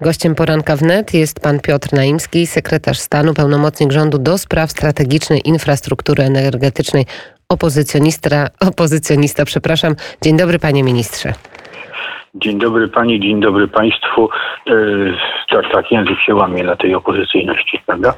Gościem poranka wnet jest pan Piotr Naimski, sekretarz stanu, pełnomocnik rządu do spraw strategicznej infrastruktury energetycznej, opozycjonista, opozycjonista, przepraszam. Dzień dobry panie ministrze. Dzień dobry pani, dzień dobry państwu. Yy, tak, tak, język się łamie na tej opozycyjności, prawda?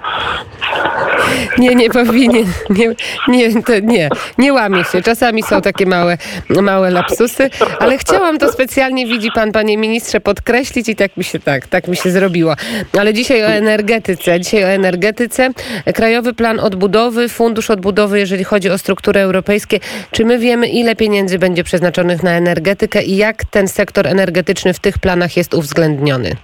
Nie, nie powinien. Nie, nie, to nie, nie łamie się. Czasami są takie małe, małe lapsusy, ale chciałam to specjalnie, widzi pan, panie ministrze, podkreślić i tak mi się tak, tak mi się zrobiło. Ale dzisiaj o energetyce. Dzisiaj o energetyce. Krajowy Plan Odbudowy, Fundusz Odbudowy, jeżeli chodzi o struktury europejskie. Czy my wiemy, ile pieniędzy będzie przeznaczonych na energetykę i jak ten sektor energetyczny w tych planach jest uwzględniony?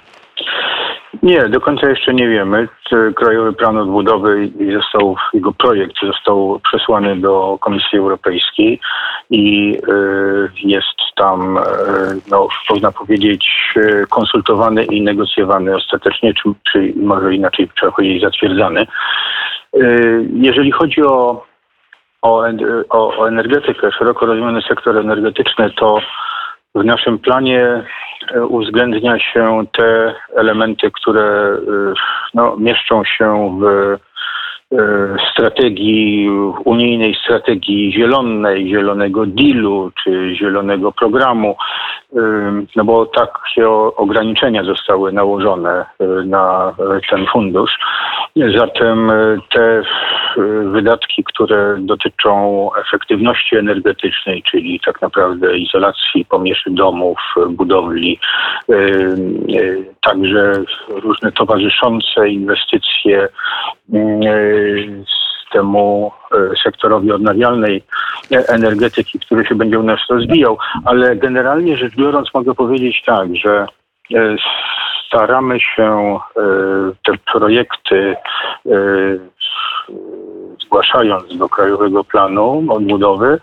Nie, do końca jeszcze nie wiemy. Krajowy Plan Odbudowy został, jego projekt został przesłany do Komisji Europejskiej i y, jest tam, y, no, można powiedzieć, y, konsultowany i negocjowany ostatecznie, czy, czy może inaczej trzeba powiedzieć zatwierdzany. Jeżeli chodzi o, o, o energetykę, szeroko rozumiany sektor energetyczny, to w naszym planie e, uwzględnia się te elementy, które e, no, mieszczą się w strategii, unijnej strategii zielonej, zielonego dealu czy zielonego programu, no bo takie ograniczenia zostały nałożone na ten fundusz. Zatem te wydatki, które dotyczą efektywności energetycznej, czyli tak naprawdę izolacji pomieszczeń domów, budowli, także różne towarzyszące inwestycje temu sektorowi odnawialnej energetyki, który się będzie u nas rozwijał, ale generalnie rzecz biorąc mogę powiedzieć tak, że staramy się te projekty zgłaszając do Krajowego Planu Odbudowy,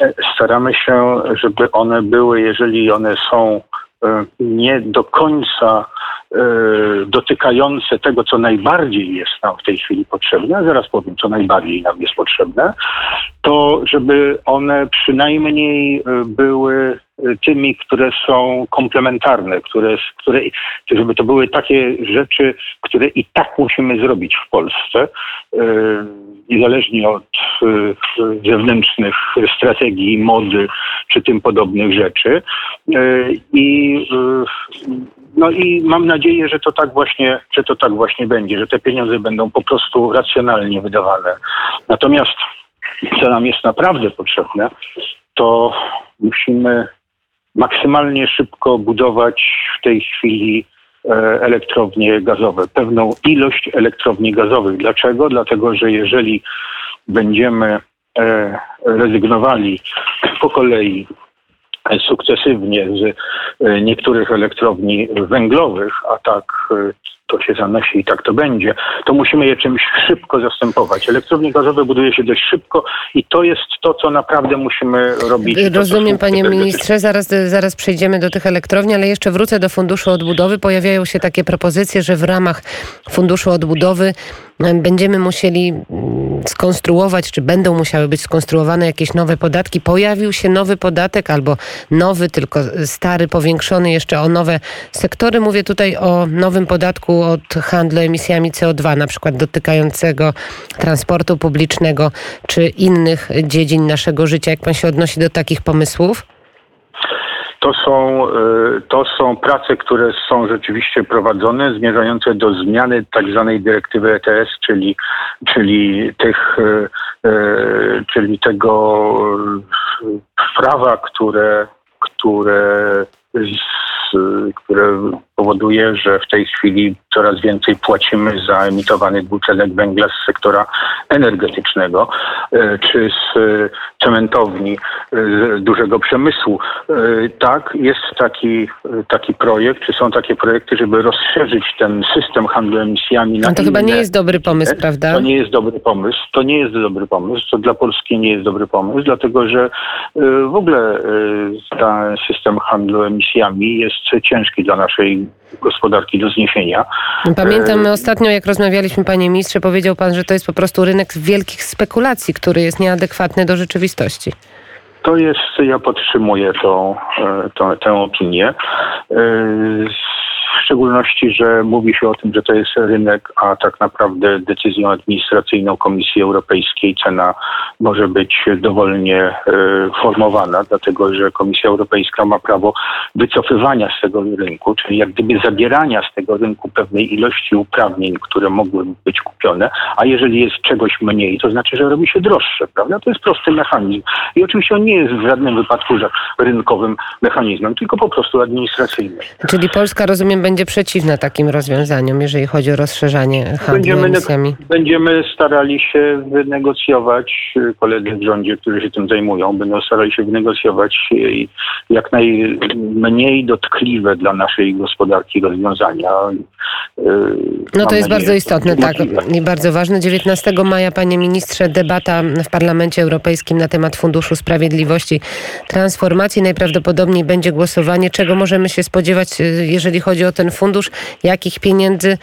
e, staramy się, żeby one były, jeżeli one są e, nie do końca e, dotykające tego, co najbardziej jest nam w tej chwili potrzebne, zaraz powiem, co najbardziej nam jest potrzebne, to żeby one przynajmniej były tymi, które są komplementarne, które, które, żeby to były takie rzeczy, które i tak musimy zrobić w Polsce, niezależnie od zewnętrznych strategii, mody czy tym podobnych rzeczy. I no i mam nadzieję, że to tak właśnie, że to tak właśnie będzie, że te pieniądze będą po prostu racjonalnie wydawane. Natomiast co nam jest naprawdę potrzebne, to musimy maksymalnie szybko budować w tej chwili e, elektrownie gazowe, pewną ilość elektrowni gazowych. Dlaczego? Dlatego, że jeżeli będziemy e, rezygnowali po kolei sukcesywnie z e, niektórych elektrowni węglowych, a tak to się zanosi i tak to będzie, to musimy je czymś szybko zastępować. Elektrownie gazowe buduje się dość szybko i to jest to, co naprawdę musimy robić. Rozumiem, panie ministrze, zaraz, zaraz przejdziemy do tych elektrowni, ale jeszcze wrócę do Funduszu Odbudowy. Pojawiają się takie propozycje, że w ramach Funduszu Odbudowy będziemy musieli mm, skonstruować, czy będą musiały być skonstruowane jakieś nowe podatki. Pojawił się nowy podatek albo nowy, tylko stary, powiększony jeszcze o nowe sektory. Mówię tutaj o nowym podatku od handlu emisjami CO2, na przykład dotykającego transportu publicznego czy innych dziedzin naszego życia. Jak pan się odnosi do takich pomysłów? To są, e, to są prace, które są rzeczywiście prowadzone, zmierzające do zmiany tak zwanej dyrektywy ETS, czyli, czyli, tych, e, e, czyli tego prawa, które, które, które powoduje, że w tej chwili coraz więcej płacimy za emitowany dwutlenek węgla z sektora energetycznego e, czy z e, cementowni e, dużego przemysłu. Tak, jest taki, taki projekt, czy są takie projekty, żeby rozszerzyć ten system handlu emisjami na. No to chyba nie jest dobry pomysł, prawda? To nie jest dobry pomysł. To nie jest dobry pomysł. To dla Polski nie jest dobry pomysł, dlatego że w ogóle ten system handlu emisjami jest ciężki dla naszej gospodarki do zniesienia. Pamiętam e... ostatnio, jak rozmawialiśmy, panie ministrze, powiedział pan, że to jest po prostu rynek wielkich spekulacji, który jest nieadekwatny do rzeczywistości. To jest, ja podtrzymuję tą, e, tą, tę opinię. W szczególności, że mówi się o tym, że to jest rynek, a tak naprawdę decyzją administracyjną Komisji Europejskiej cena może być dowolnie e, formowana, dlatego że Komisja Europejska ma prawo wycofywania z tego rynku, czyli jak gdyby zabierania z tego rynku pewnej ilości uprawnień, które mogłyby być kupione, a jeżeli jest czegoś mniej, to znaczy, że robi się droższe, prawda? To jest prosty mechanizm. I oczywiście on nie jest w żadnym wypadku rynkowym mechanizmem, tylko po prostu administracyjnym. Czyli Polska, rozumiem, będzie przeciwna takim rozwiązaniom, jeżeli chodzi o rozszerzanie handlu będziemy, emisjami. Będziemy starali się wynegocjować, koledzy w rządzie, którzy się tym zajmują, będą starali się wynegocjować jak najmniej dotkliwe dla naszej gospodarki rozwiązania. Y, no to jest bardzo istotne, tak, i bardzo ważne. 19 maja, panie ministrze, debata w Parlamencie Europejskim na temat Funduszu Sprawiedliwości Transformacji. Najprawdopodobniej będzie głosowanie. Czego możemy się spodziewać, y, jeżeli chodzi o ten fundusz? Jakich pieniędzy,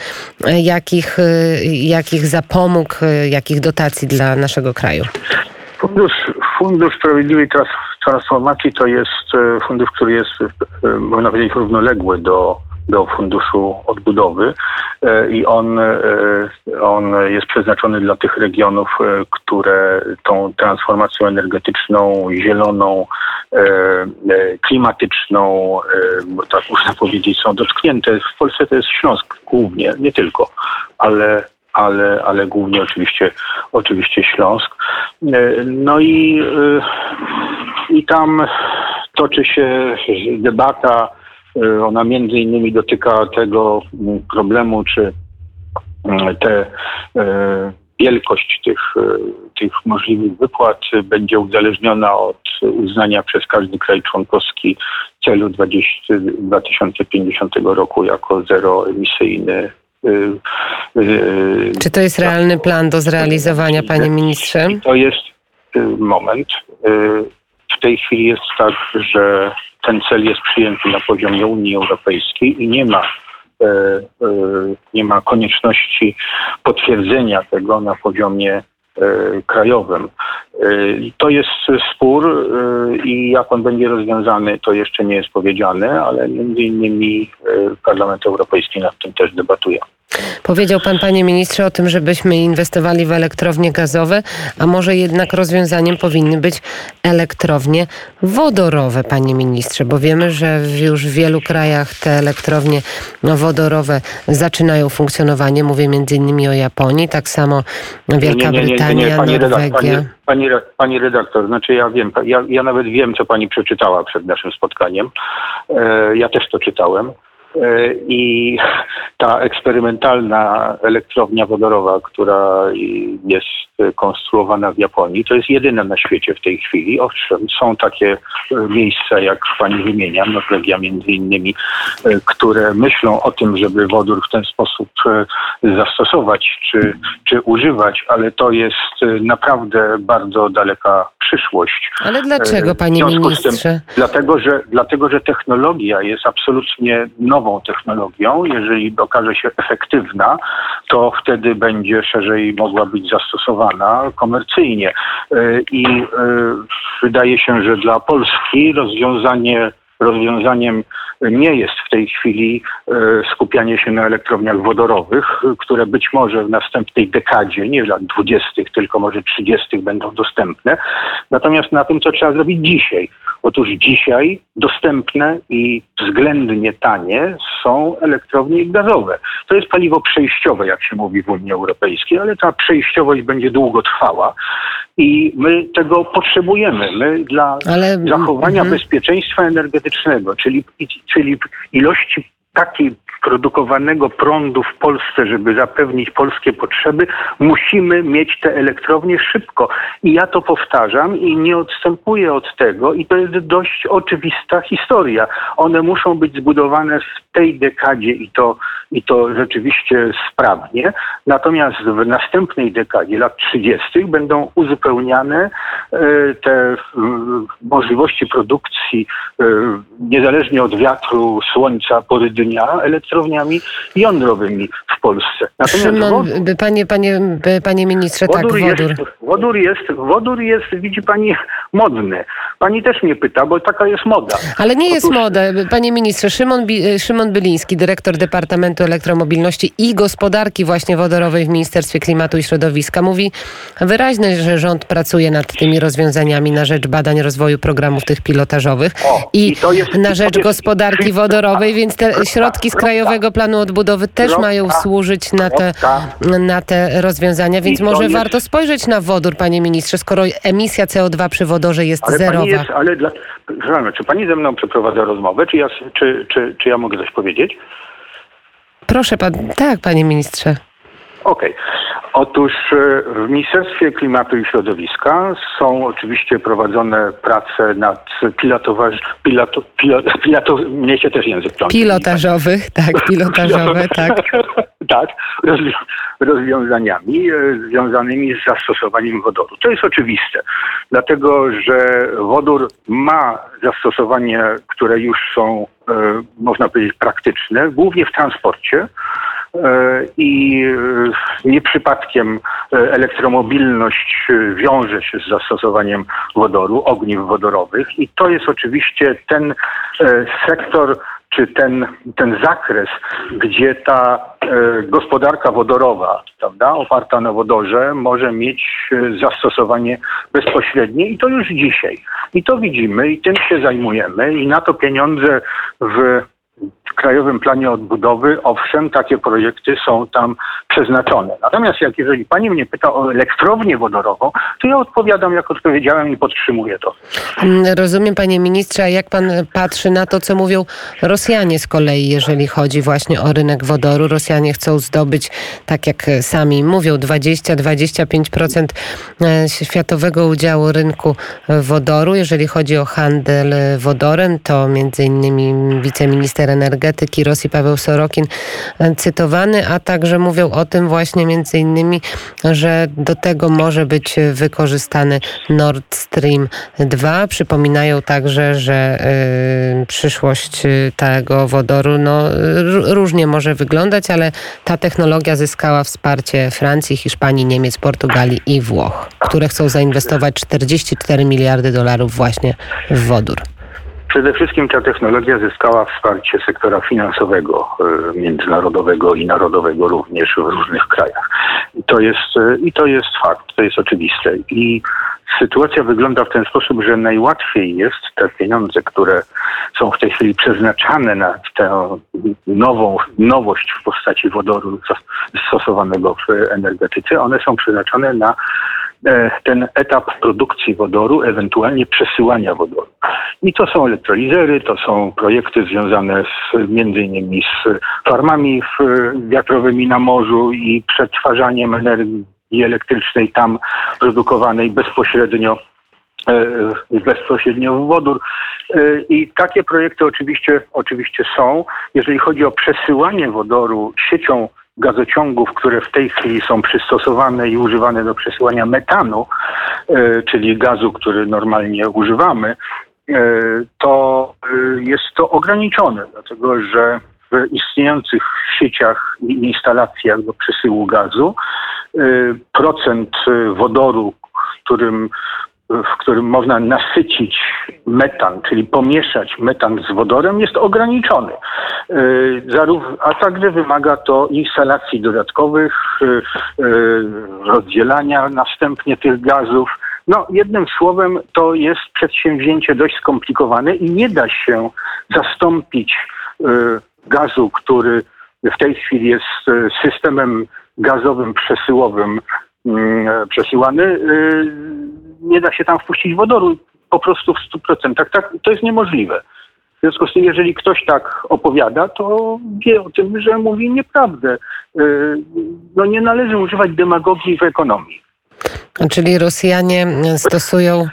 y, jakich, jakich zapomóg, jakich dotacji dla naszego kraju? Fundusz, fundusz Sprawiedliwej Transformacji to jest fundusz, który jest, można powiedzieć, równoległy do do Funduszu Odbudowy e, i on, e, on jest przeznaczony dla tych regionów, e, które tą transformacją energetyczną, zieloną, klimatyczną, bo tak można powiedzieć, są dotknięte. W Polsce to jest Śląsk głównie, nie tylko, ale ale, ale głównie oczywiście, oczywiście Śląsk. No i, i tam toczy się debata ona między innymi dotyka tego mm, problemu, czy mm, te y, wielkość tych, y, tych możliwych wypłat będzie uzależniona od uznania przez każdy kraj członkowski celu 20, 2050 roku jako zeroemisyjny czy to jest realny plan do zrealizowania, panie ministrze? To jest moment. W tej chwili jest tak, że ten cel jest przyjęty na poziomie Unii Europejskiej i nie ma e, e, nie ma konieczności potwierdzenia tego na poziomie e, krajowym. To jest spór i jak on będzie rozwiązany, to jeszcze nie jest powiedziane, ale między innymi Parlament Europejski nad tym też debatuje. Powiedział pan, panie ministrze, o tym, żebyśmy inwestowali w elektrownie gazowe, a może jednak rozwiązaniem powinny być elektrownie wodorowe, panie ministrze, bo wiemy, że już w wielu krajach te elektrownie wodorowe zaczynają funkcjonowanie. Mówię między innymi o Japonii, tak samo Wielka nie, nie, nie, Brytania, pani Norwegia. Pani, pani, redaktor, znaczy ja wiem, ja, ja nawet wiem, co pani przeczytała przed naszym spotkaniem. E, ja też to czytałem. E, I ta eksperymentalna elektrownia wodorowa, która jest konstruowana w Japonii, to jest jedyna na świecie w tej chwili. Owszem, są takie miejsca, jak pani wymienia, Norwegia między innymi, e, które myślą o tym, żeby wodór w ten sposób e, zastosować czy, czy używać, ale to jest naprawdę bardzo daleka przyszłość. Ale dlaczego, panie ministrze? Tym, dlatego, że, dlatego, że technologia jest absolutnie nową technologią. Jeżeli okaże się efektywna, to wtedy będzie szerzej mogła być zastosowana komercyjnie. E, I e, wydaje się, że dla Polski rozwiązanie rozwiązaniem nie jest w tej chwili e, skupianie się na elektrowniach wodorowych, które być może w następnej dekadzie, nie w lat 20., tylko może 30. będą dostępne. Natomiast na tym, co trzeba zrobić dzisiaj. Otóż dzisiaj dostępne i względnie tanie są elektrownie gazowe. To jest paliwo przejściowe, jak się mówi w Unii Europejskiej, ale ta przejściowość będzie długo trwała i my tego potrzebujemy. My dla ale... zachowania mhm. bezpieczeństwa energetycznego, czyli, czyli ilości takiej produkowanego prądu w Polsce, żeby zapewnić polskie potrzeby, musimy mieć te elektrownie szybko. I ja to powtarzam i nie odstępuję od tego i to jest dość oczywista historia. One muszą być zbudowane w tej dekadzie i to, i to rzeczywiście sprawnie. Natomiast w następnej dekadzie, lat 30., będą uzupełniane e, te możliwości produkcji e, niezależnie od wiatru, słońca, pory dnia elektrowniami jądrowymi. W Polsce. Natomiast Szymon, wodór, panie, panie, panie ministrze, wodór tak, wodór. Jest, wodór jest, wodór jest, widzi pani, modny. Pani też mnie pyta, bo taka jest moda. Ale nie jest moda. Panie ministrze, Szymon, Szymon Byliński, dyrektor Departamentu Elektromobilności i Gospodarki właśnie wodorowej w Ministerstwie Klimatu i Środowiska, mówi wyraźnie, że rząd pracuje nad tymi rozwiązaniami na rzecz badań rozwoju programów tych pilotażowych o, i, i jest, na rzecz gospodarki wodorowej, więc te środki z Krajowego Planu Odbudowy też mają służyć na te, na te rozwiązania, więc może jest... warto spojrzeć na wodór, panie ministrze, skoro emisja CO2 przy wodorze jest zerowa. Jest, ale dla, czy pani ze mną przeprowadza rozmowę, czy ja, czy, czy, czy ja mogę coś powiedzieć? Proszę pan, tak, panie ministrze. Okej. Okay. Otóż e, w Ministerstwie Klimatu i Środowiska są oczywiście prowadzone prace nad pilotoważ, piloto, pilot, piloto, mnie się też język. Pilotażowych, tak, pilotażowe, tak. tak, rozwiązaniami e, związanymi z zastosowaniem wodoru. To jest oczywiste, dlatego że wodór ma zastosowanie, które już są, e, można powiedzieć, praktyczne, głównie w transporcie. E, i nie przypadkiem elektromobilność wiąże się z zastosowaniem wodoru, ogniw wodorowych i to jest oczywiście ten sektor czy ten, ten zakres, gdzie ta gospodarka wodorowa, prawda, oparta na wodorze, może mieć zastosowanie bezpośrednie i to już dzisiaj. I to widzimy i tym się zajmujemy i na to pieniądze w Krajowym Planie Odbudowy, owszem, takie projekty są tam przeznaczone. Natomiast jak jeżeli pani mnie pyta o elektrownię wodorową, to ja odpowiadam, jak odpowiedziałem i podtrzymuję to. Mm, rozumiem, panie ministrze, a jak pan patrzy na to, co mówią Rosjanie z kolei, jeżeli chodzi właśnie o rynek wodoru? Rosjanie chcą zdobyć, tak jak sami mówią, 20-25% e, światowego udziału rynku wodoru. Jeżeli chodzi o handel wodorem, to między innymi wiceminister energetyki energetyki Rosji Paweł Sorokin e, cytowany, a także mówią o tym właśnie między innymi, że do tego może być wykorzystany Nord Stream 2. Przypominają także, że y, przyszłość tego wodoru no, różnie może wyglądać, ale ta technologia zyskała wsparcie Francji, Hiszpanii, Niemiec, Portugalii i Włoch, które chcą zainwestować 44 miliardy dolarów właśnie w wodór. Przede wszystkim ta technologia zyskała wsparcie sektora finansowego, e, międzynarodowego i narodowego również w różnych krajach. I to jest, e, i to jest fakt, to jest oczywiste. I sytuacja wygląda w ten sposób, że najłatwiej jest te pieniądze, które są w tej chwili przeznaczane na tę nową nowość w postaci wodoru stosowanego w energetyce, one są przeznaczone na ten etap produkcji wodoru, ewentualnie przesyłania wodoru. I to są elektrolizery, to są projekty związane z, między innymi z farmami wiatrowymi na morzu i przetwarzaniem energii elektrycznej tam produkowanej bezpośrednio e, bezpośrednio w wodór. E, I takie projekty oczywiście, oczywiście są. Jeżeli chodzi o przesyłanie wodoru siecią gazociągów, które w tej chwili są przystosowane i używane do przesyłania metanu, e, czyli gazu, który normalnie używamy, e, to e, jest to ograniczone, dlatego że w istniejących sieciach i instalacjach do przesyłu gazu procent wodoru, którym w którym można nasycić metan, czyli pomieszać metan z wodorem, jest ograniczony. Y, a także wymaga to instalacji dodatkowych, y, y, rozdzielania następnie tych gazów. No, jednym słowem, to jest przedsięwzięcie dość skomplikowane i nie da się zastąpić gazu, który w tej chwili jest systemem gazowym przesyłowym mm, przesyłany nie da się tam wpuścić wodoru po prostu w 100%. Tak, to jest niemożliwe. W związku z tym, jeżeli ktoś tak opowiada, to wie o tym, że mówi nieprawdę. Y, no nie należy używać demagogii w ekonomii. Czyli Rosjanie stosują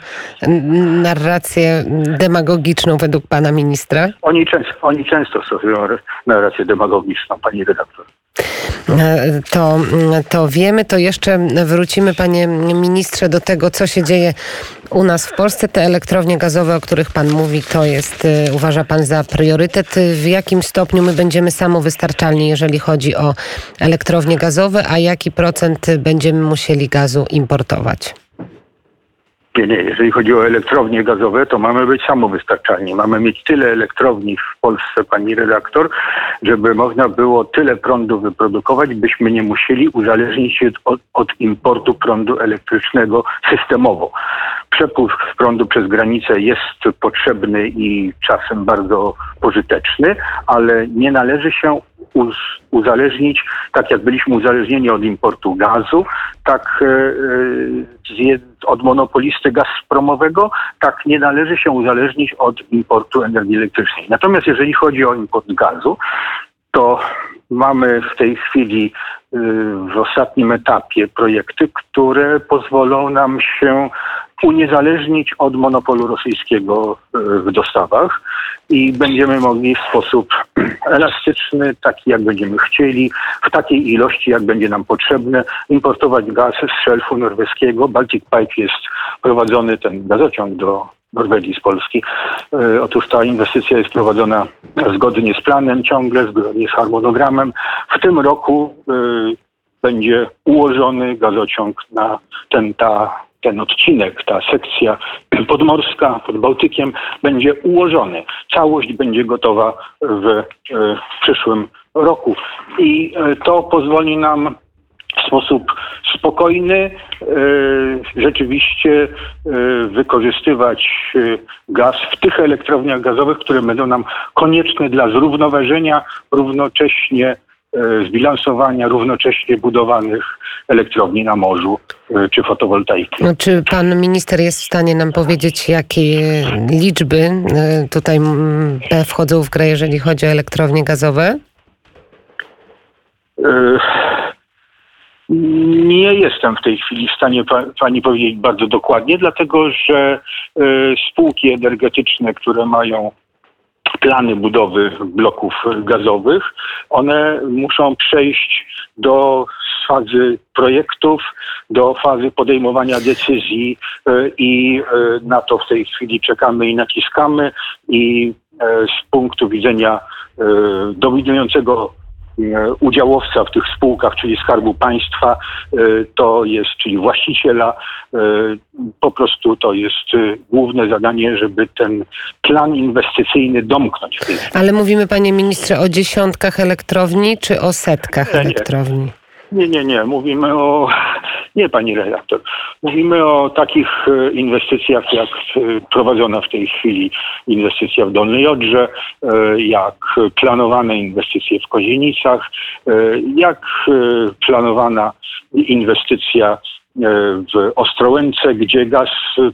narrację demagogiczną według pana ministra? Oni często, oni często stosują narrację demagogiczną, pani redaktor. To, to wiemy. To jeszcze wrócimy, panie ministrze, do tego, co się dzieje u nas w Polsce. Te elektrownie gazowe, o których pan mówi, to jest, uważa pan za priorytet. W jakim stopniu my będziemy samowystarczalni, jeżeli chodzi o elektrownie gazowe, a jaki procent będziemy musieli gazu importować? Nie, nie. Jeżeli chodzi o elektrownie gazowe, to mamy być samowystarczalni. Mamy mieć tyle elektrowni w Polsce, pani redaktor, żeby można było tyle prądu wyprodukować, byśmy nie musieli uzależnić się od, od importu prądu elektrycznego systemowo. Przepływ prądu przez granicę jest potrzebny i czasem bardzo pożyteczny, ale nie należy się uzależnić, tak jak byliśmy uzależnieni od importu gazu, tak e, e, od monopolisty gazpromowego, tak nie należy się uzależnić od importu energii elektrycznej. Natomiast jeżeli chodzi o import gazu, to mamy w tej chwili y, w ostatnim etapie projekty, które pozwolą nam się uniezależnić od monopolu rosyjskiego y, w dostawach i będziemy mogli w sposób elastyczny, taki jak będziemy chcieli, w takiej ilości, jak będzie nam potrzebne, importować gaz z szelfu norweskiego. Baltic Pipe jest prowadzony, ten gazociąg do Norwegii z Polski. E, otóż ta inwestycja jest prowadzona zgodnie z planem ciągle, zgodnie z harmonogramem. W tym roku e, będzie ułożony gazociąg na ten, ta, ten odcinek, ta sekcja podmorska pod Bałtykiem będzie ułożony. Całość będzie gotowa w, e, w przyszłym roku. I to pozwoli nam w sposób spokojny e, rzeczywiście e, wykorzystywać e, gaz w tych elektrowniach gazowych, które będą nam konieczne dla zrównoważenia równocześnie zbilansowania równocześnie budowanych elektrowni na morzu czy fotowoltaiki. No, czy pan minister jest w stanie nam powiedzieć, jakie liczby tutaj wchodzą w grę, jeżeli chodzi o elektrownie gazowe? Nie jestem w tej chwili w stanie pani powiedzieć bardzo dokładnie, dlatego że e, spółki energetyczne, które mają plany budowy bloków gazowych, one muszą przejść do fazy projektów, do fazy podejmowania decyzji e, i e, na to w tej chwili czekamy i naciskamy i z punktu widzenia dominującego E, udziałowca w tych spółkach, czyli Skarbu Państwa, e, to jest, czyli właściciela, e, po prostu to jest główne zadanie, żeby ten plan inwestycyjny domknąć. Ale mówimy, panie ministrze, o dziesiątkach elektrowni czy o setkach elektrowni? Nie, nie, nie. Mówimy o. Nie, pani redaktor. Mówimy o takich e, inwestycjach, jak e, prowadzona w tej chwili inwestycja w Dolnej Odrze, e, jak planowane inwestycje w Kozienicach, jak planowana inwestycja w Ostrołęce, gdzie gaz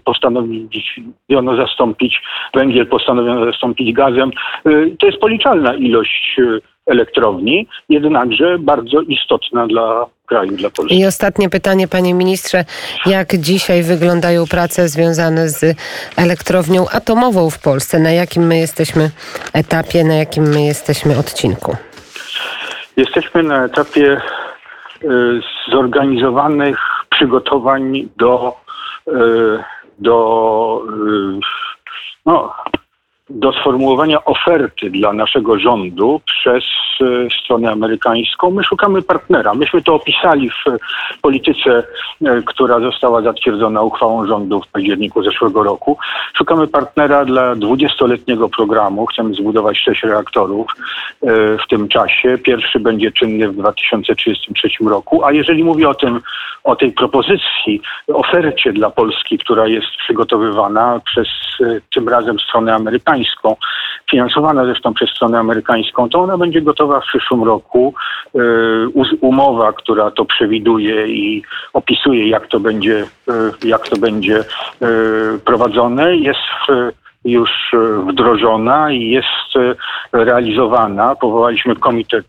postanowiono zastąpić, węgiel postanowiono zastąpić gazem. To jest policzalna ilość elektrowni, jednakże bardzo istotna dla kraju, dla Polski. I ostatnie pytanie, panie ministrze. Jak dzisiaj wyglądają prace związane z elektrownią atomową w Polsce? Na jakim my jesteśmy etapie, na jakim my jesteśmy odcinku? Jesteśmy na etapie y, zorganizowanych przygotowań do, y, do y, no, do sformułowania oferty dla naszego rządu przez e, stronę amerykańską. My szukamy partnera. Myśmy to opisali w polityce, e, która została zatwierdzona uchwałą rządu w październiku zeszłego roku. Szukamy partnera dla dwudziestoletniego programu. Chcemy zbudować sześć reaktorów e, w tym czasie. Pierwszy będzie czynny w 2033 roku. A jeżeli mówię o tym, o tej propozycji, ofercie dla Polski, która jest przygotowywana przez tym razem stronę amerykańską, amerykańską, finansowana zresztą przez stronę amerykańską, to ona będzie gotowa w przyszłym roku. E, umowa, która to przewiduje i opisuje, jak to będzie, e, jak to będzie e, prowadzone, jest już wdrożona i jest realizowana. Powołaliśmy komitet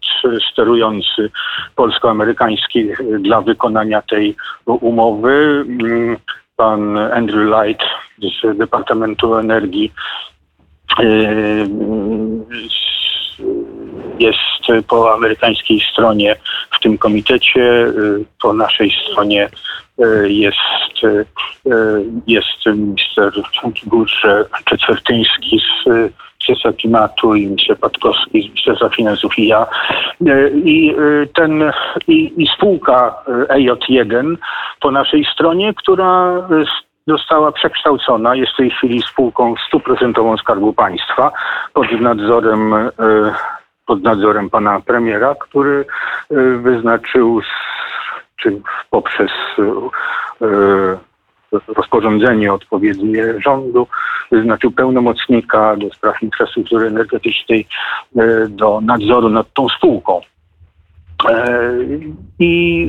sterujący polsko-amerykański dla wykonania tej umowy. Mm, pan Andrew Light z Departamentu Energii jest po amerykańskiej stronie tym komitecie. Y, Po naszej stronie y, jest, jest minister Górze Czetwertyński z Ministerstwa Klimatu i minister Patkowski z Ministerstwa Finansów i ja. I ten i, i spółka y, EJ1 po naszej stronie, która została przekształcona, jest w tej chwili spółką stuprocentową Skarbu Państwa pod nadzorem y, pod nadzorem pana premiera, który y, wyznaczył czy poprzez y, rozporządzenie odpowiednie rządu wyznaczył pełnomocnika do spraw infrastruktury energetycznej do nadzoru nad tą spółką. E, I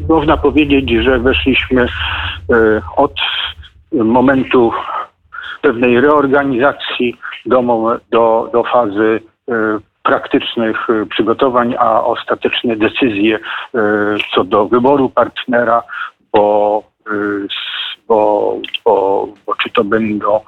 y, można powiedzieć, że weszliśmy y, od momentu pewnej reorganizacji do, do, do fazy y, praktycznych przygotowań, a ostateczne decyzje co do wyboru partnera, bo, bo, bo, bo czy to będą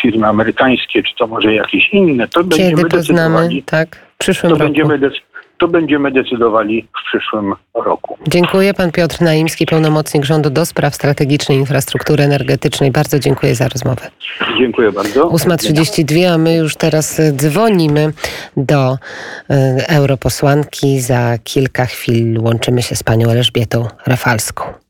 firmy amerykańskie, czy to może jakieś inne, to Kiedy będziemy poznamy, decydowali. tak, przyszłym To roku. będziemy, to będziemy decydowali w przyszłym roku. Dziękuję. Pan Piotr Naimski, pełnomocnik rządu do spraw strategicznej infrastruktury energetycznej. Bardzo dziękuję za rozmowę. Dziękuję bardzo. 8.32, a my już teraz dzwonimy do y, europosłanki. Za kilka chwil łączymy się z panią Elżbietą Rafalską.